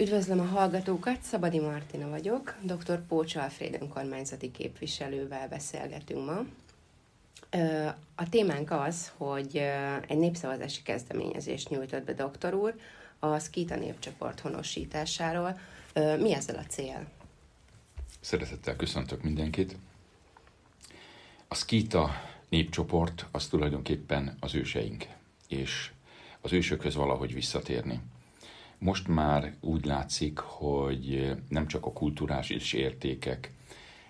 Üdvözlöm a hallgatókat, Szabadi Martina vagyok, dr. Pócs Alfréd önkormányzati képviselővel beszélgetünk ma. A témánk az, hogy egy népszavazási kezdeményezést nyújtott be doktor úr a Skita népcsoport honosításáról. Mi ezzel a cél? Szeretettel köszöntök mindenkit. A Skita népcsoport az tulajdonképpen az őseink, és az ősökhöz valahogy visszatérni. Most már úgy látszik, hogy nem csak a kulturális értékek,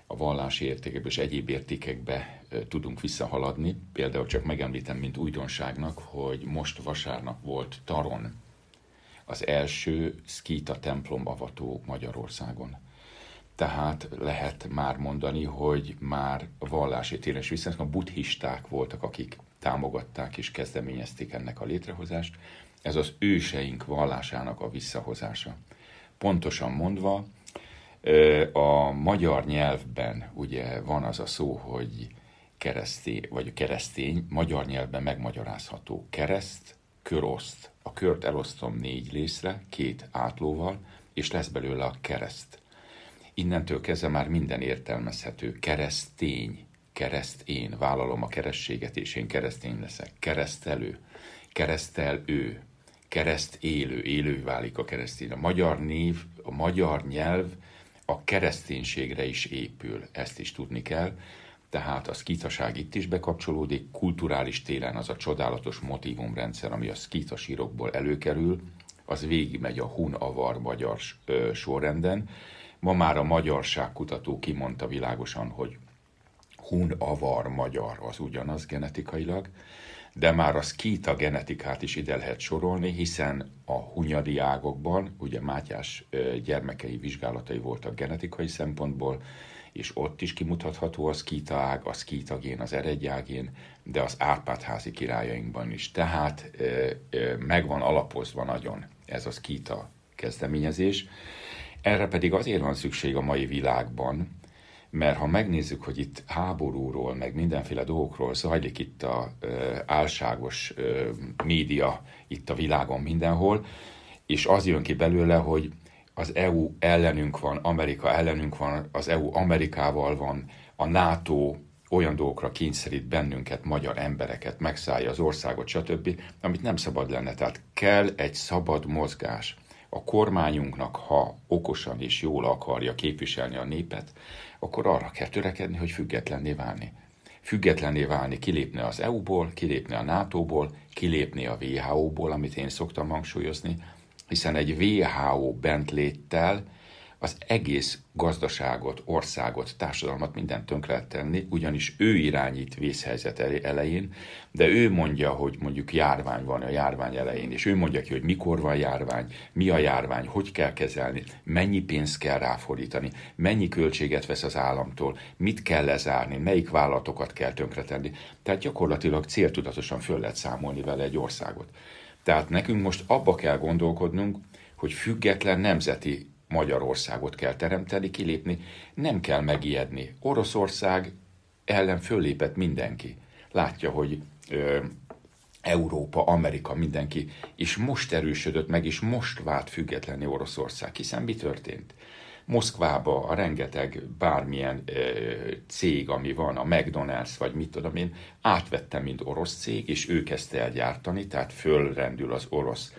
a vallási értékekbe és egyéb értékekbe tudunk visszahaladni. Például csak megemlítem, mint újdonságnak, hogy most vasárnap volt Taron az első Skita templom avató Magyarországon. Tehát lehet már mondani, hogy már vallási téren is viszont a buddhisták voltak, akik támogatták és kezdeményezték ennek a létrehozást. Ez az őseink vallásának a visszahozása. Pontosan mondva, a magyar nyelvben ugye van az a szó, hogy keresztény, vagy keresztény, magyar nyelvben megmagyarázható. Kereszt, köroszt. A kört elosztom négy részre, két átlóval, és lesz belőle a kereszt. Innentől kezdve már minden értelmezhető. Keresztény, kereszt én, vállalom a kerességet, és én keresztény leszek. Keresztelő, keresztel ő, kereszt élő, élő válik a keresztény. A magyar név, a magyar nyelv a kereszténységre is épül, ezt is tudni kell. Tehát a szkítaság itt is bekapcsolódik, kulturális téren az a csodálatos motivumrendszer, ami a szkíta előkerül, az végigmegy a hun-avar magyar sorrenden. Ma már a magyarságkutató kimondta világosan, hogy hun-avar magyar az ugyanaz genetikailag, de már a szkíta genetikát is ide lehet sorolni, hiszen a hunyadi ágokban, ugye Mátyás gyermekei vizsgálatai voltak genetikai szempontból, és ott is kimutatható a szkíta ág, a szkíta gén, az eredjágén, de az Árpádházi királyainkban is. Tehát meg van alapozva nagyon ez a szkíta kezdeményezés. Erre pedig azért van szükség a mai világban, mert ha megnézzük, hogy itt háborúról, meg mindenféle dolgokról zajlik itt a ö, álságos ö, média itt a világon mindenhol, és az jön ki belőle, hogy az EU ellenünk van, Amerika ellenünk van, az EU Amerikával van, a NATO olyan dolgokra kényszerít bennünket, magyar embereket, megszállja az országot, stb., amit nem szabad lenne. Tehát kell egy szabad mozgás. A kormányunknak, ha okosan és jól akarja képviselni a népet, akkor arra kell törekedni, hogy függetlenné válni. Függetlenné válni, kilépni az EU-ból, kilépni a NATO-ból, kilépni a WHO-ból, amit én szoktam hangsúlyozni, hiszen egy WHO bentléttel az egész gazdaságot, országot, társadalmat mindent tönkre lehet tenni, ugyanis ő irányít vészhelyzet elején, de ő mondja, hogy mondjuk járvány van a járvány elején, és ő mondja ki, hogy mikor van járvány, mi a járvány, hogy kell kezelni, mennyi pénzt kell ráfordítani, mennyi költséget vesz az államtól, mit kell lezárni, melyik vállalatokat kell tönkretenni. Tehát gyakorlatilag céltudatosan föl lehet számolni vele egy országot. Tehát nekünk most abba kell gondolkodnunk, hogy független nemzeti Magyarországot kell teremteni, kilépni, nem kell megijedni. Oroszország ellen föllépett mindenki. Látja, hogy ö, Európa, Amerika, mindenki, és most erősödött meg, és most vált függetlenni Oroszország, hiszen mi történt? Moszkvába a rengeteg bármilyen ö, cég, ami van, a McDonald's, vagy mit tudom én, átvette, mint orosz cég, és ő kezdte el gyártani, tehát fölrendül az orosz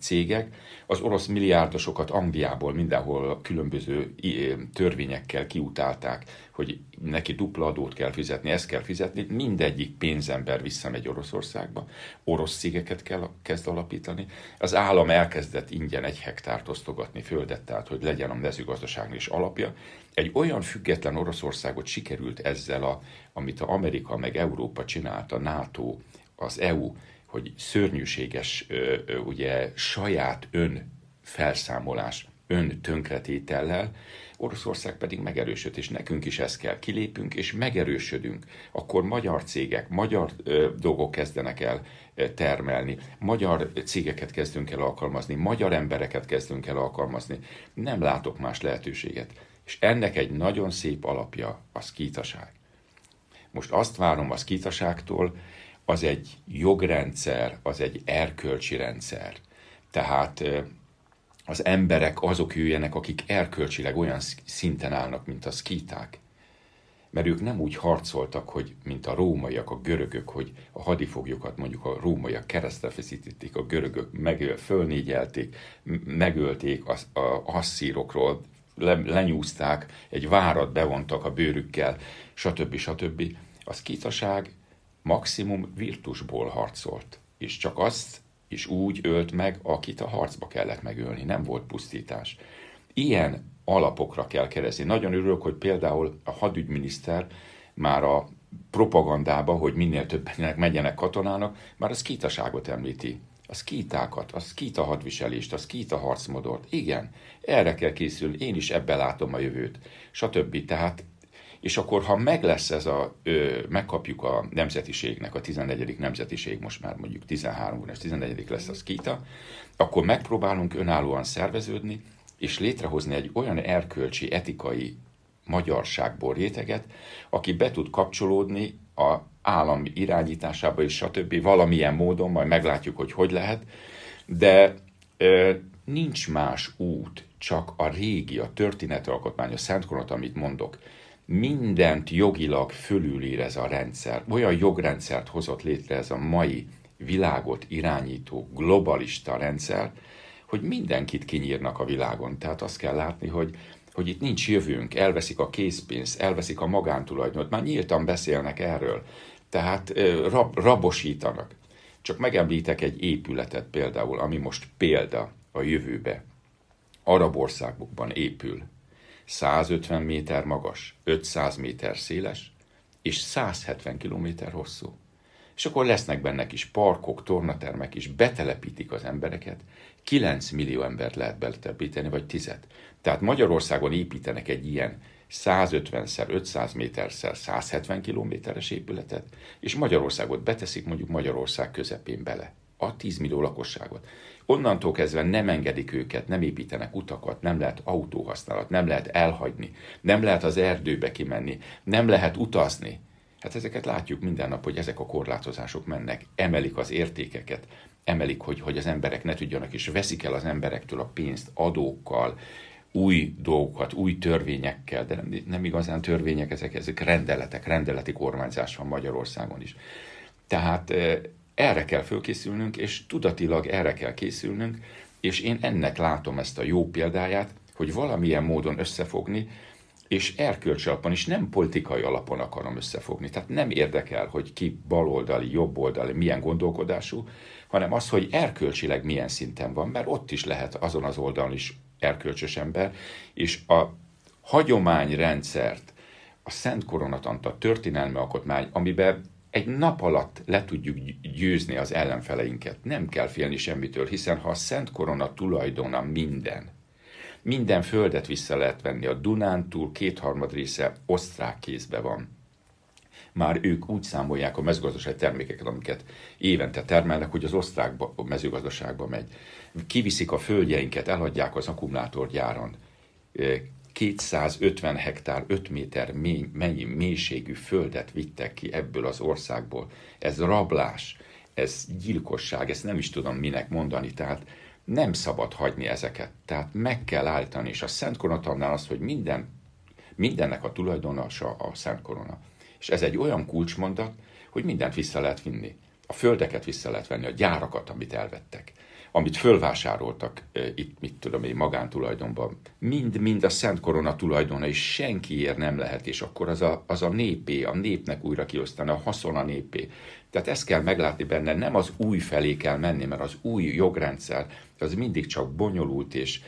cégek. Az orosz milliárdosokat Angliából mindenhol különböző törvényekkel kiutálták, hogy neki dupla adót kell fizetni, ezt kell fizetni. Mindegyik pénzember visszamegy Oroszországba, orosz cégeket kell kezd alapítani. Az állam elkezdett ingyen egy hektárt osztogatni földet, tehát hogy legyen a mezőgazdaság is alapja. Egy olyan független Oroszországot sikerült ezzel, a, amit a Amerika meg Európa csinált, a NATO, az EU, hogy szörnyűséges ugye saját ön felszámolás, ön tönkretétellel, Oroszország pedig megerősöd, és nekünk is ezt kell. Kilépünk és megerősödünk. Akkor magyar cégek, magyar ö, dolgok kezdenek el ö, termelni, magyar cégeket kezdünk el alkalmazni, magyar embereket kezdünk el alkalmazni. Nem látok más lehetőséget. És ennek egy nagyon szép alapja a szkítaság. Most azt várom a szkítaságtól, az egy jogrendszer, az egy erkölcsi rendszer. Tehát az emberek azok jöjjenek, akik erkölcsileg olyan szinten állnak, mint a szkíták. Mert ők nem úgy harcoltak, hogy mint a rómaiak, a görögök, hogy a hadifoglyokat mondjuk a rómaiak keresztre feszítették, a görögök megöl, fölnégyelték, megölték az, a asszírokról, le, lenyúzták, egy várat bevontak a bőrükkel, stb. stb. A szkítaság maximum virtusból harcolt, és csak azt is úgy ölt meg, akit a harcba kellett megölni, nem volt pusztítás. Ilyen alapokra kell keresni. Nagyon örülök, hogy például a hadügyminiszter már a propagandába, hogy minél többenek megyenek katonának, már a szkítaságot említi. A szkítákat, a szkíta hadviselést, a szkíta harcmodort. Igen, erre kell készülni, én is ebbe látom a jövőt, stb. Tehát és akkor, ha meg lesz ez a, ö, megkapjuk a nemzetiségnek, a 14. nemzetiség, most már mondjuk 13 és 14. lesz a szkíta, akkor megpróbálunk önállóan szerveződni, és létrehozni egy olyan erkölcsi, etikai magyarságból réteget, aki be tud kapcsolódni a állam irányításába és stb. valamilyen módon, majd meglátjuk, hogy hogy lehet, de ö, nincs más út, csak a régi, a történetalkotmány, a Szentkoronat, amit mondok, mindent jogilag fölülír ez a rendszer. Olyan jogrendszert hozott létre ez a mai világot irányító globalista rendszer, hogy mindenkit kinyírnak a világon. Tehát azt kell látni, hogy, hogy itt nincs jövőnk, elveszik a készpénzt, elveszik a magántulajdonot, már nyíltan beszélnek erről. Tehát rab, rabosítanak. Csak megemlítek egy épületet például, ami most példa a jövőbe. Arab országokban épül 150 méter magas, 500 méter széles, és 170 kilométer hosszú. És akkor lesznek benne is parkok, tornatermek is, betelepítik az embereket, 9 millió embert lehet betelepíteni, vagy 10 Tehát Magyarországon építenek egy ilyen 150-szer, 500 méterszer, 170 kilométeres épületet, és Magyarországot beteszik mondjuk Magyarország közepén bele. A 10 millió lakosságot. Onnantól kezdve nem engedik őket, nem építenek utakat, nem lehet autóhasználat, nem lehet elhagyni, nem lehet az erdőbe kimenni, nem lehet utazni. Hát ezeket látjuk minden nap, hogy ezek a korlátozások mennek, emelik az értékeket, emelik, hogy, hogy az emberek ne tudjanak, és veszik el az emberektől a pénzt adókkal, új dolgokat, új törvényekkel, de nem, nem igazán törvények, ezek, ezek rendeletek, rendeleti kormányzás van Magyarországon is. Tehát eh, erre kell fölkészülnünk, és tudatilag erre kell készülnünk, és én ennek látom ezt a jó példáját, hogy valamilyen módon összefogni, és erkölcsi alapon is, nem politikai alapon akarom összefogni. Tehát nem érdekel, hogy ki baloldali, jobboldali, milyen gondolkodású, hanem az, hogy erkölcsileg milyen szinten van, mert ott is lehet azon az oldalon is erkölcsös ember, és a hagyományrendszert, a Szent Koronatant, a történelmi alkotmány, amiben egy nap alatt le tudjuk győzni az ellenfeleinket. Nem kell félni semmitől, hiszen ha a Szent Korona tulajdona minden, minden földet vissza lehet venni. A Dunántúl kétharmad része osztrák kézbe van. Már ők úgy számolják a mezőgazdasági termékeket, amiket évente termelnek, hogy az osztrák mezőgazdaságba megy. Kiviszik a földjeinket, eladják az akkumulátorgyáron 250 hektár, 5 méter mély, mennyi mélységű földet vittek ki ebből az országból. Ez rablás, ez gyilkosság, ezt nem is tudom minek mondani, tehát nem szabad hagyni ezeket. Tehát meg kell állítani, és a Szent Koronatannál az, hogy minden, mindennek a tulajdonosa a Szent Korona. És ez egy olyan kulcsmondat, hogy mindent vissza lehet vinni. A földeket vissza lehet venni, a gyárakat, amit elvettek amit fölvásároltak itt, mit tudom én, magántulajdonban, mind-mind a Szent Korona tulajdona, és senkiért nem lehet, és akkor az a, az a népé, a népnek újra kiosztani, a haszon a népé. Tehát ezt kell meglátni benne, nem az új felé kell menni, mert az új jogrendszer az mindig csak bonyolult és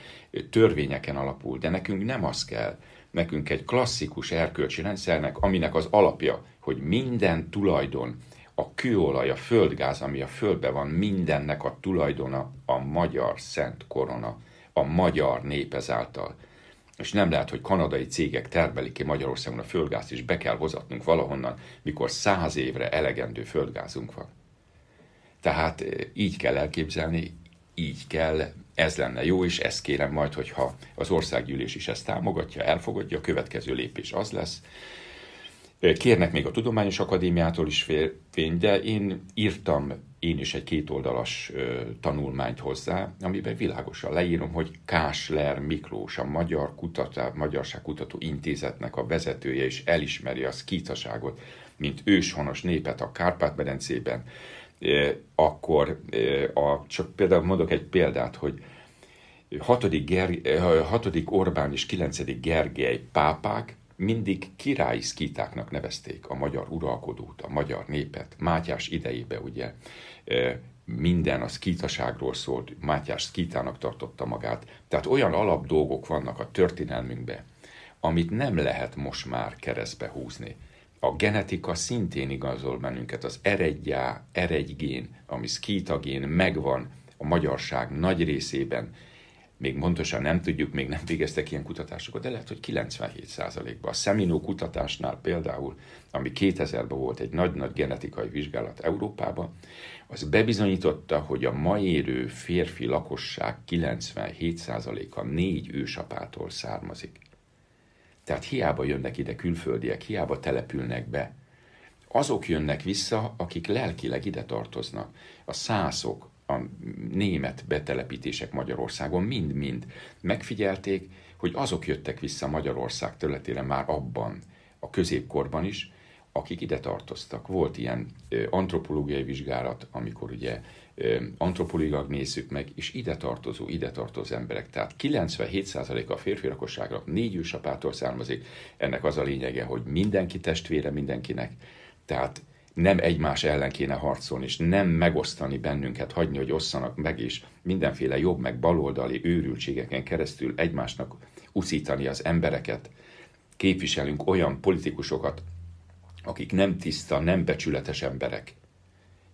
törvényeken alapul, de nekünk nem az kell, nekünk egy klasszikus erkölcsi rendszernek, aminek az alapja, hogy minden tulajdon, a kőolaj, a földgáz, ami a földben van, mindennek a tulajdona a magyar szent korona, a magyar nép ezáltal. És nem lehet, hogy kanadai cégek termelik ki Magyarországon a földgázt, és be kell hozatnunk valahonnan, mikor száz évre elegendő földgázunk van. Tehát eh, így kell elképzelni, így kell, ez lenne jó, és ezt kérem majd, hogyha az országgyűlés is ezt támogatja, elfogadja, a következő lépés az lesz, Kérnek még a Tudományos Akadémiától is férvény, de én írtam én is egy kétoldalas tanulmányt hozzá, amiben világosan leírom, hogy Kásler Miklós, a Magyar Kutatá, Magyarság Kutató Intézetnek a vezetője, és elismeri a szkítaságot, mint őshonos népet a Kárpát-medencében, akkor a, csak például mondok egy példát, hogy 6. Ger, 6. Orbán és 9. Gergely pápák mindig királyi szkítáknak nevezték a magyar uralkodót, a magyar népet. Mátyás idejébe ugye minden a szkítaságról szólt, Mátyás szkítának tartotta magát. Tehát olyan alap dolgok vannak a történelmünkben, amit nem lehet most már keresztbe húzni. A genetika szintén igazol bennünket, az eredjá, eredygén, ami szkítagén megvan a magyarság nagy részében, még pontosan nem tudjuk, még nem végeztek ilyen kutatásokat, de lehet, hogy 97%-ban. A Seminó kutatásnál például, ami 2000-ben volt egy nagy-nagy genetikai vizsgálat Európában, az bebizonyította, hogy a ma érő férfi lakosság 97%-a négy ősapától származik. Tehát hiába jönnek ide külföldiek, hiába települnek be. Azok jönnek vissza, akik lelkileg ide tartoznak. A szászok, a német betelepítések Magyarországon mind-mind megfigyelték, hogy azok jöttek vissza Magyarország területére már abban, a középkorban is, akik ide tartoztak. Volt ilyen antropológiai vizsgálat, amikor ugye antropológiak nézzük meg, és ide tartozó, ide tartozó emberek. Tehát 97% a férfi lakosságnak négy ősapától származik. Ennek az a lényege, hogy mindenki testvére mindenkinek. Tehát nem egymás ellen kéne harcolni, és nem megosztani bennünket, hagyni, hogy osszanak meg, és mindenféle jobb meg baloldali őrültségeken keresztül egymásnak uszítani az embereket. Képviselünk olyan politikusokat, akik nem tiszta, nem becsületes emberek,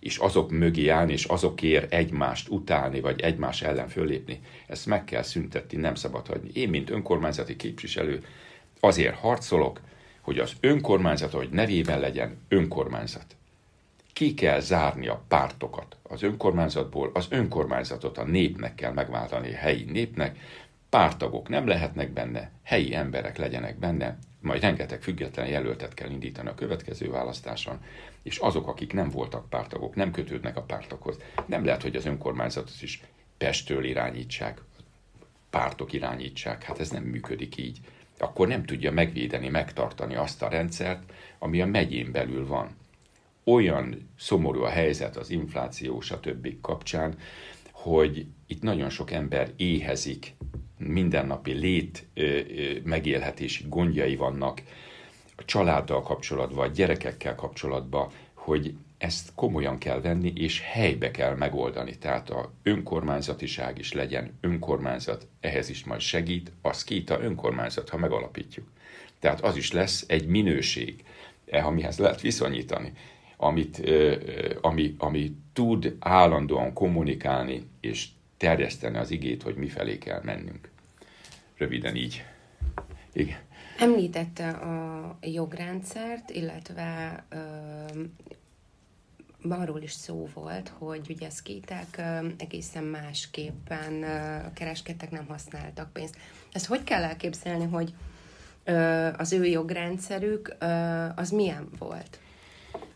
és azok mögé állni, és azokért egymást utálni, vagy egymás ellen fölépni, ezt meg kell szüntetni, nem szabad hagyni. Én, mint önkormányzati képviselő, azért harcolok, hogy az önkormányzat, hogy nevében legyen önkormányzat. Ki kell zárni a pártokat az önkormányzatból, az önkormányzatot a népnek kell megváltani, a helyi népnek, pártagok nem lehetnek benne, helyi emberek legyenek benne, majd rengeteg független jelöltet kell indítani a következő választáson, és azok, akik nem voltak pártagok, nem kötődnek a pártokhoz, nem lehet, hogy az önkormányzatot is Pestől irányítsák, pártok irányítsák, hát ez nem működik így akkor nem tudja megvédeni, megtartani azt a rendszert, ami a megyén belül van. Olyan szomorú a helyzet az infláció, stb. kapcsán, hogy itt nagyon sok ember éhezik, mindennapi lét megélhetési gondjai vannak, a családdal kapcsolatban, a gyerekekkel kapcsolatban, hogy ezt komolyan kell venni, és helybe kell megoldani. Tehát a önkormányzatiság is legyen önkormányzat, ehhez is majd segít, a szkíta önkormányzat, ha megalapítjuk. Tehát az is lesz egy minőség, e, amihez lehet viszonyítani, amit, ami, ami tud állandóan kommunikálni és terjeszteni az igét, hogy mifelé kell mennünk. Röviden így. Igen. Említette a jogrendszert, illetve arról is szó volt, hogy ugye szkíták egészen másképpen kereskedtek, nem használtak pénzt. Ezt hogy kell elképzelni, hogy az ő jogrendszerük az milyen volt?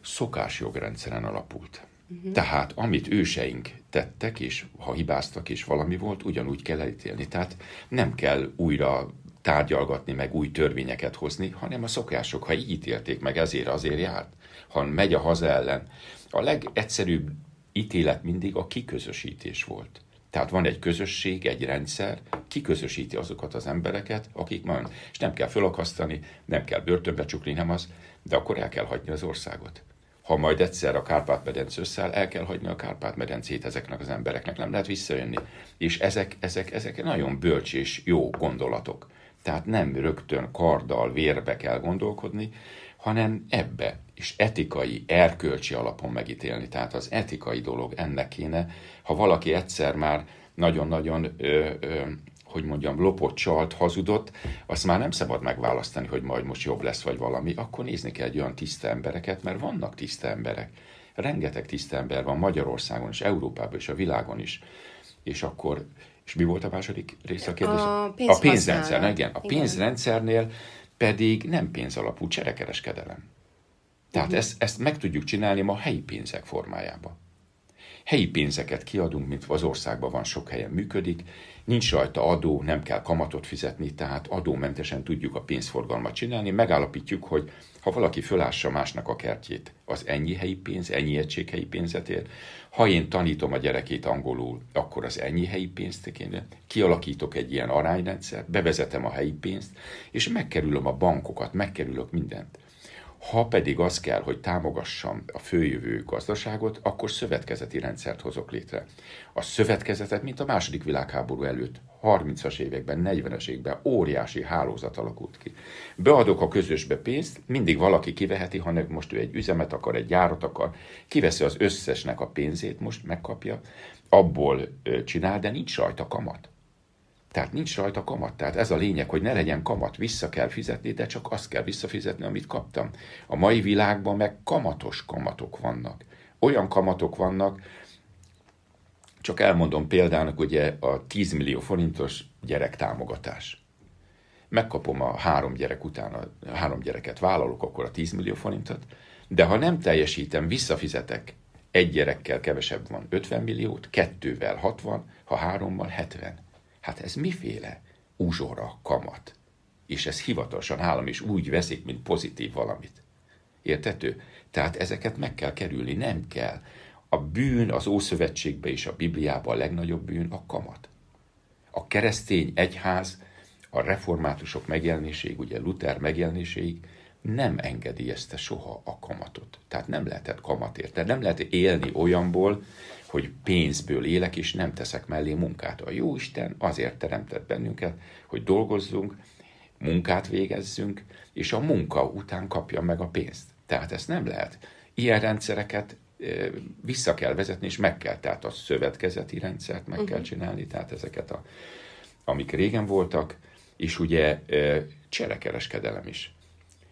Szokás jogrendszeren alapult. Uh-huh. Tehát amit őseink tettek, és ha hibáztak, és valami volt, ugyanúgy kell elítélni. Tehát nem kell újra tárgyalgatni, meg új törvényeket hozni, hanem a szokások, ha így ítélték meg, ezért azért járt. Ha megy a haza ellen, a legegyszerűbb ítélet mindig a kiközösítés volt. Tehát van egy közösség, egy rendszer, kiközösíti azokat az embereket, akik van. És nem kell fölakasztani, nem kell börtönbe csukni, nem az, de akkor el kell hagyni az országot. Ha majd egyszer a Kárpát-medence összeáll, el kell hagyni a Kárpát-medencét ezeknek az embereknek, nem lehet visszajönni. És ezek, ezek, ezek nagyon bölcs és jó gondolatok. Tehát nem rögtön karddal, vérbe kell gondolkodni, hanem ebbe, és etikai, erkölcsi alapon megítélni. Tehát az etikai dolog ennek kéne, ha valaki egyszer már nagyon-nagyon, ö, ö, hogy mondjam, lopott, csalt, hazudott, azt már nem szabad megválasztani, hogy majd most jobb lesz, vagy valami, akkor nézni kell egy olyan tiszta embereket, mert vannak tiszta emberek. Rengeteg tiszta ember van Magyarországon és Európában és a világon is. És akkor, és mi volt a második része a kérdés? A, pénz a pénzrendszer, igen. A pénzrendszernél pedig nem pénzalapú cserekereskedelem. Tehát uh-huh. ezt, ezt meg tudjuk csinálni ma helyi pénzek formájában. Helyi pénzeket kiadunk, mint az országban van, sok helyen működik, nincs rajta adó, nem kell kamatot fizetni, tehát adómentesen tudjuk a pénzforgalmat csinálni. Megállapítjuk, hogy ha valaki fölássa másnak a kertjét, az ennyi helyi pénz, ennyi egység helyi pénzet ér. Ha én tanítom a gyerekét angolul, akkor az ennyi helyi pénzt kéne. Kialakítok egy ilyen arányrendszert, bevezetem a helyi pénzt, és megkerülöm a bankokat, megkerülök mindent. Ha pedig az kell, hogy támogassam a főjövő gazdaságot, akkor szövetkezeti rendszert hozok létre. A szövetkezetet, mint a második világháború előtt, 30-as években, 40-es években óriási hálózat alakult ki. Beadok a közösbe pénzt, mindig valaki kiveheti, ha most ő egy üzemet akar, egy gyárat akar, kiveszi az összesnek a pénzét, most megkapja, abból csinál, de nincs rajta kamat. Tehát nincs rajta kamat. Tehát ez a lényeg, hogy ne legyen kamat, vissza kell fizetni, de csak azt kell visszafizetni, amit kaptam. A mai világban meg kamatos kamatok vannak. Olyan kamatok vannak, csak elmondom példának, ugye a 10 millió forintos gyerektámogatás. Megkapom a három gyerek után, a három gyereket vállalok, akkor a 10 millió forintot, de ha nem teljesítem, visszafizetek, egy gyerekkel kevesebb van 50 milliót, kettővel 60, ha hárommal 70. Hát ez miféle uzsora, kamat? És ez hivatalosan állam is úgy veszik, mint pozitív valamit. Értető? Tehát ezeket meg kell kerülni, nem kell. A bűn az Ószövetségben és a Bibliában a legnagyobb bűn a kamat. A keresztény egyház, a reformátusok megjelenéséig, ugye Luther megjelenéséig nem engedélyezte soha a kamatot. Tehát nem lehetett kamatért. Tehát nem lehet élni olyanból, hogy pénzből élek, és nem teszek mellé munkát. A Jóisten azért teremtett bennünket, hogy dolgozzunk, munkát végezzünk, és a munka után kapja meg a pénzt. Tehát ezt nem lehet. Ilyen rendszereket vissza kell vezetni, és meg kell, tehát a szövetkezeti rendszert meg uh-huh. kell mhm. csinálni, tehát ezeket, a, amik régen voltak, és ugye cserekereskedelem is.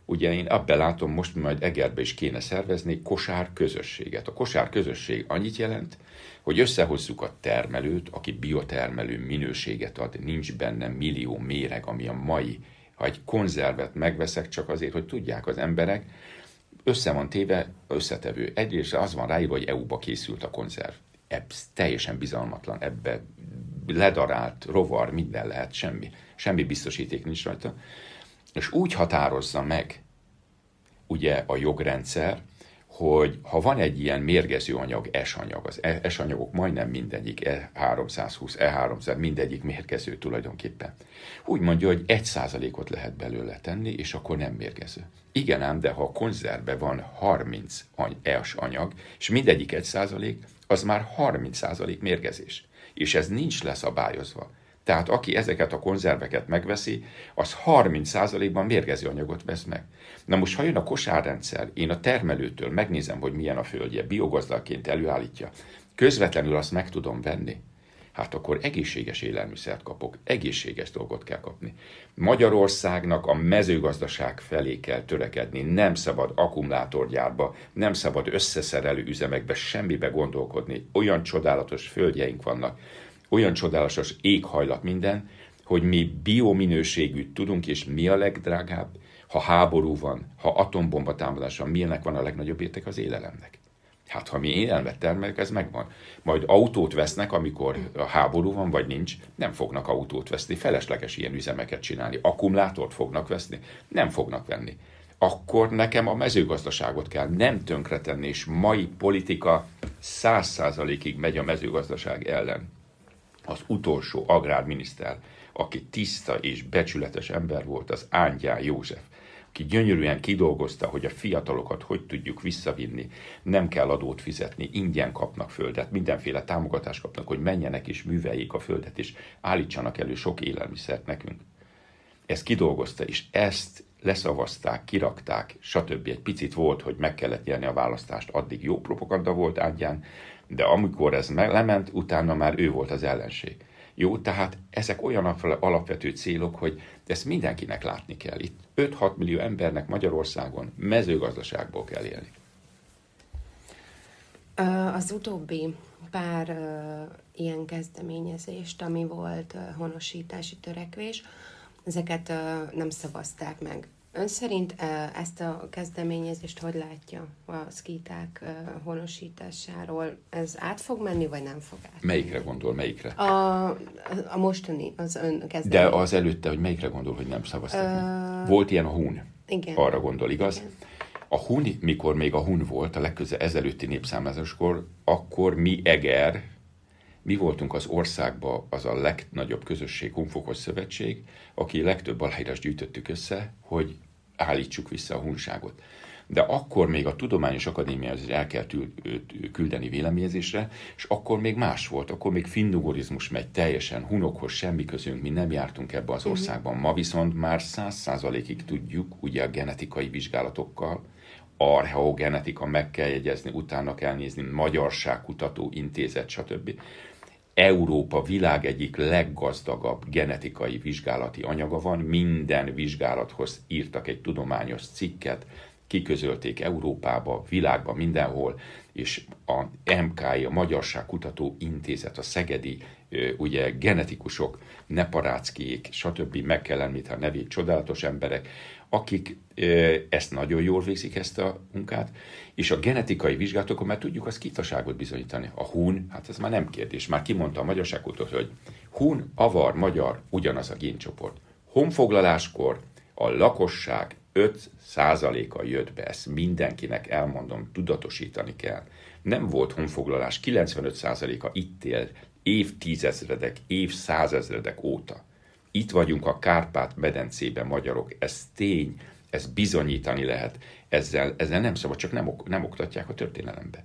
Ugye én abban látom, most majd Egerbe is kéne szervezni kosár közösséget. A kosár közösség annyit jelent, hogy összehozzuk a termelőt, aki biotermelő minőséget ad, nincs benne millió méreg, ami a mai, ha egy konzervet megveszek csak azért, hogy tudják az emberek, össze van téve összetevő. Egyrészt az van ráírva, hogy EU-ba készült a konzerv. Ez teljesen bizalmatlan, ebbe ledarált, rovar, minden lehet, semmi. Semmi biztosíték nincs rajta. És úgy határozza meg ugye a jogrendszer, hogy ha van egy ilyen mérgező anyag, S-anyag, az S-anyagok majdnem mindegyik, E320, E300, mindegyik mérgező tulajdonképpen. Úgy mondja, hogy egy százalékot lehet belőle tenni, és akkor nem mérgező. Igen ám, de ha a konzervben van 30 S anyag, és mindegyik egy százalék, az már 30 százalék mérgezés. És ez nincs leszabályozva. Tehát aki ezeket a konzerveket megveszi, az 30%-ban mérgező anyagot vesz meg. Na most, ha jön a kosárrendszer, én a termelőtől megnézem, hogy milyen a földje, biogazdaként előállítja, közvetlenül azt meg tudom venni, hát akkor egészséges élelmiszert kapok, egészséges dolgot kell kapni. Magyarországnak a mezőgazdaság felé kell törekedni, nem szabad akkumulátorgyárba, nem szabad összeszerelő üzemekbe, semmibe gondolkodni. Olyan csodálatos földjeink vannak, olyan csodálatos éghajlat minden, hogy mi biominőségűt tudunk, és mi a legdrágább, ha háború van, ha atombomba támadás van, milyenek van a legnagyobb érték az élelemnek. Hát ha mi élelmet termelünk, ez megvan. Majd autót vesznek, amikor a háború van, vagy nincs, nem fognak autót veszni, felesleges ilyen üzemeket csinálni. Akkumulátort fognak veszni, nem fognak venni. Akkor nekem a mezőgazdaságot kell nem tönkretenni, és mai politika száz százalékig megy a mezőgazdaság ellen az utolsó agrárminiszter, aki tiszta és becsületes ember volt, az Ángyán József, aki gyönyörűen kidolgozta, hogy a fiatalokat hogy tudjuk visszavinni, nem kell adót fizetni, ingyen kapnak földet, mindenféle támogatást kapnak, hogy menjenek és műveljék a földet, és állítsanak elő sok élelmiszert nekünk. Ezt kidolgozta, és ezt leszavazták, kirakták, stb. Egy picit volt, hogy meg kellett jelni a választást, addig jó propaganda volt Ángyán, de amikor ez lement, utána már ő volt az ellenség. Jó, tehát ezek olyan alapvető célok, hogy ezt mindenkinek látni kell. Itt 5-6 millió embernek Magyarországon mezőgazdaságból kell élni. Az utóbbi pár uh, ilyen kezdeményezést, ami volt uh, honosítási törekvés, ezeket uh, nem szavazták meg Ön szerint ezt a kezdeményezést hogy látja a szkíták honosításáról? Ez át fog menni, vagy nem fog át? Melyikre gondol, melyikre? A, a mostani, az ön kezdeményezés. De az előtte, hogy melyikre gondol, hogy nem szavaztak uh, Volt ilyen a Hun. Igen. Arra gondol, igaz? Igen. A Hun, mikor még a Hun volt, a legköze ezelőtti népszámlázáskor, akkor mi Eger, mi voltunk az országban az a legnagyobb közösség, Hunfokos Szövetség, aki legtöbb aláírás gyűjtöttük össze, hogy állítsuk vissza a hunságot. De akkor még a Tudományos Akadémia azért el kell küldeni véleményezésre, és akkor még más volt, akkor még finnugorizmus megy teljesen, hunokhoz semmi közünk, mi nem jártunk ebbe az mhm. országban. Ma viszont már száz százalékig tudjuk, ugye a genetikai vizsgálatokkal, archeogenetika, meg kell jegyezni, utána kell nézni, Magyarságkutató Intézet, stb. Európa világ egyik leggazdagabb genetikai vizsgálati anyaga van, minden vizsgálathoz írtak egy tudományos cikket, kiközölték Európába, világban, mindenhol, és a MKI, a Magyarság Kutató Intézet, a szegedi ugye genetikusok, Neparáckiék, stb. meg kell említeni a nevét, csodálatos emberek, akik ezt nagyon jól végzik ezt a munkát, és a genetikai vizsgálatokon már tudjuk az kitaságot bizonyítani. A hun, hát ez már nem kérdés, már kimondta a magyarságkutató, hogy hun, avar, magyar, ugyanaz a géncsoport. Honfoglaláskor a lakosság 5%-a jött be, ezt mindenkinek elmondom, tudatosítani kell. Nem volt honfoglalás, 95%-a itt él évtizedek, évszázezredek óta. Itt vagyunk a Kárpát-medencében magyarok, ez tény, ez bizonyítani lehet, ezzel, ezzel nem szabad, csak nem, ok, nem oktatják a történelembe.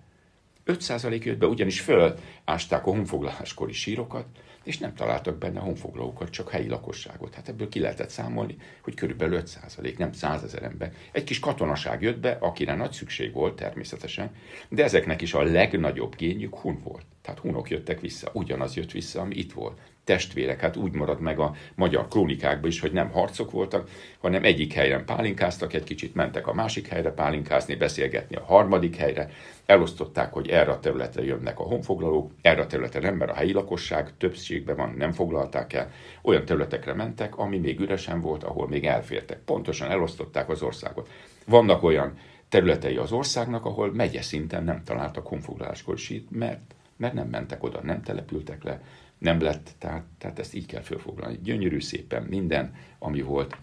5% jött be, ugyanis fölásták a honfoglaláskori sírokat, és nem találtak benne honfoglalókat, csak helyi lakosságot. Hát ebből ki lehetett számolni, hogy körülbelül 5%, nem 100 ezer ember. Egy kis katonaság jött be, akire nagy szükség volt természetesen, de ezeknek is a legnagyobb génjük hun volt. Tehát hunok jöttek vissza, ugyanaz jött vissza, ami itt volt testvérek, hát úgy marad meg a magyar krónikákban is, hogy nem harcok voltak, hanem egyik helyen pálinkáztak, egy kicsit mentek a másik helyre pálinkázni, beszélgetni a harmadik helyre, elosztották, hogy erre a területre jönnek a honfoglalók, erre a területre nem, mert a helyi lakosság többségben van, nem foglalták el, olyan területekre mentek, ami még üresen volt, ahol még elfértek. Pontosan elosztották az országot. Vannak olyan területei az országnak, ahol megye szinten nem találtak honfoglaláskor sít, mert, mert nem mentek oda, nem települtek le, nem lett, tehát, tehát ezt így kell felfoglalni. Gyönyörű szépen minden, ami volt.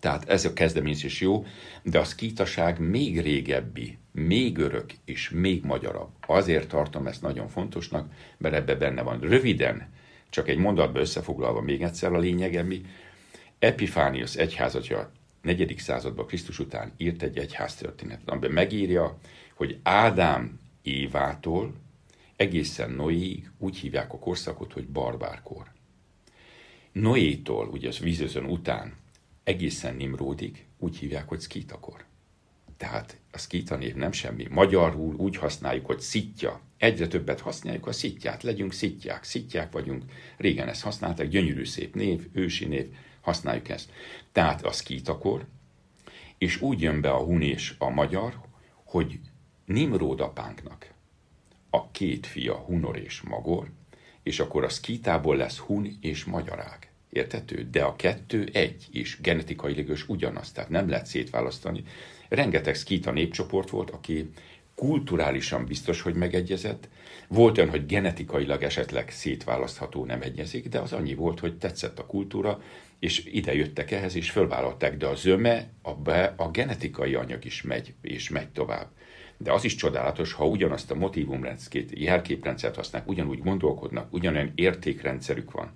Tehát ez a kezdeményezés jó, de a szkítaság még régebbi, még örök és még magyarabb. Azért tartom ezt nagyon fontosnak, mert ebbe benne van. Röviden, csak egy mondatba összefoglalva még egyszer a lényege mi. Epifánius egyházatja 4. században Krisztus után írt egy egyháztörténetet, amiben megírja, hogy Ádám Évától egészen Noéig úgy hívják a korszakot, hogy barbárkor. Noétól, ugye az vízözön után, egészen Nimródig úgy hívják, hogy szkítakor. Tehát a szkíta név nem semmi. Magyarul úgy használjuk, hogy szitja. Egyre többet használjuk a szitját. Legyünk szitják, szitják vagyunk. Régen ezt használták, gyönyörű szép név, ősi név, használjuk ezt. Tehát a szkítakor, és úgy jön be a hun és a magyar, hogy Nimród apánknak a két fia, Hunor és Magor, és akkor a szkítából lesz Hun és Magyarág. Értető? De a kettő egy, és genetikailag is ugyanaz, tehát nem lehet szétválasztani. Rengeteg szkíta népcsoport volt, aki kulturálisan biztos, hogy megegyezett. Volt olyan, hogy genetikailag esetleg szétválasztható nem egyezik, de az annyi volt, hogy tetszett a kultúra, és ide jöttek ehhez, és fölvállalták, de a zöme, a, be, a genetikai anyag is megy, és megy tovább. De az is csodálatos, ha ugyanazt a motivumrendszert, jelképrendszert használnak, ugyanúgy gondolkodnak, ugyanolyan értékrendszerük van,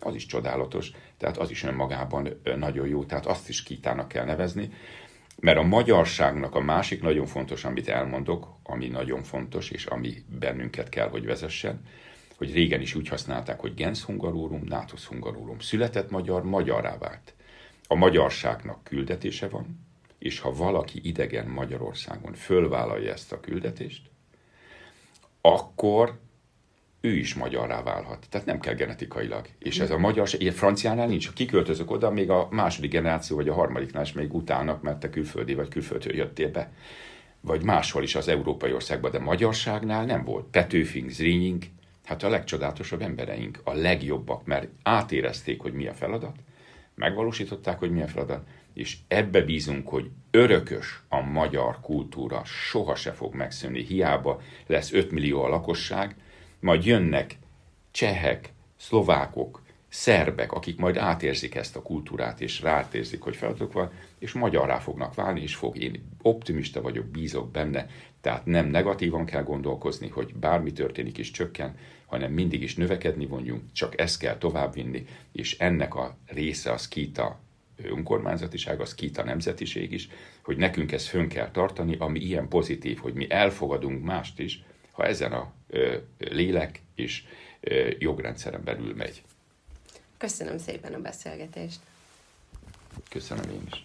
az is csodálatos, tehát az is önmagában nagyon jó, tehát azt is kitának kell nevezni, mert a magyarságnak a másik nagyon fontos, amit elmondok, ami nagyon fontos, és ami bennünket kell, hogy vezessen, hogy régen is úgy használták, hogy gens hungarorum, natus hungarorum. Született magyar, magyarrá vált. A magyarságnak küldetése van, és ha valaki idegen Magyarországon fölvállalja ezt a küldetést, akkor ő is magyarrá válhat. Tehát nem kell genetikailag. És ez a magyar, ilyen franciánál nincs. Ha kiköltözök oda, még a második generáció vagy a harmadiknál is még utálnak, mert te külföldi vagy külföldről jöttél be. Vagy máshol is az európai országban, de magyarságnál nem volt. Petőfink, Zrínink, hát a legcsodálatosabb embereink, a legjobbak, mert átérezték, hogy mi a feladat, megvalósították, hogy mi a feladat, és ebbe bízunk, hogy örökös a magyar kultúra, soha se fog megszűnni, hiába lesz 5 millió a lakosság, majd jönnek csehek, szlovákok, szerbek, akik majd átérzik ezt a kultúrát, és rátérzik, hogy feladatok van, és magyarrá fognak válni, és fog. Én optimista vagyok, bízok benne, tehát nem negatívan kell gondolkozni, hogy bármi történik is csökken, hanem mindig is növekedni vonjunk, csak ezt kell továbbvinni, és ennek a része az Kita önkormányzatiság, az Kita nemzetiség is, hogy nekünk ezt fönn kell tartani, ami ilyen pozitív, hogy mi elfogadunk mást is, ha ezen a lélek és jogrendszeren belül megy. Köszönöm szépen a beszélgetést. Köszönöm én is.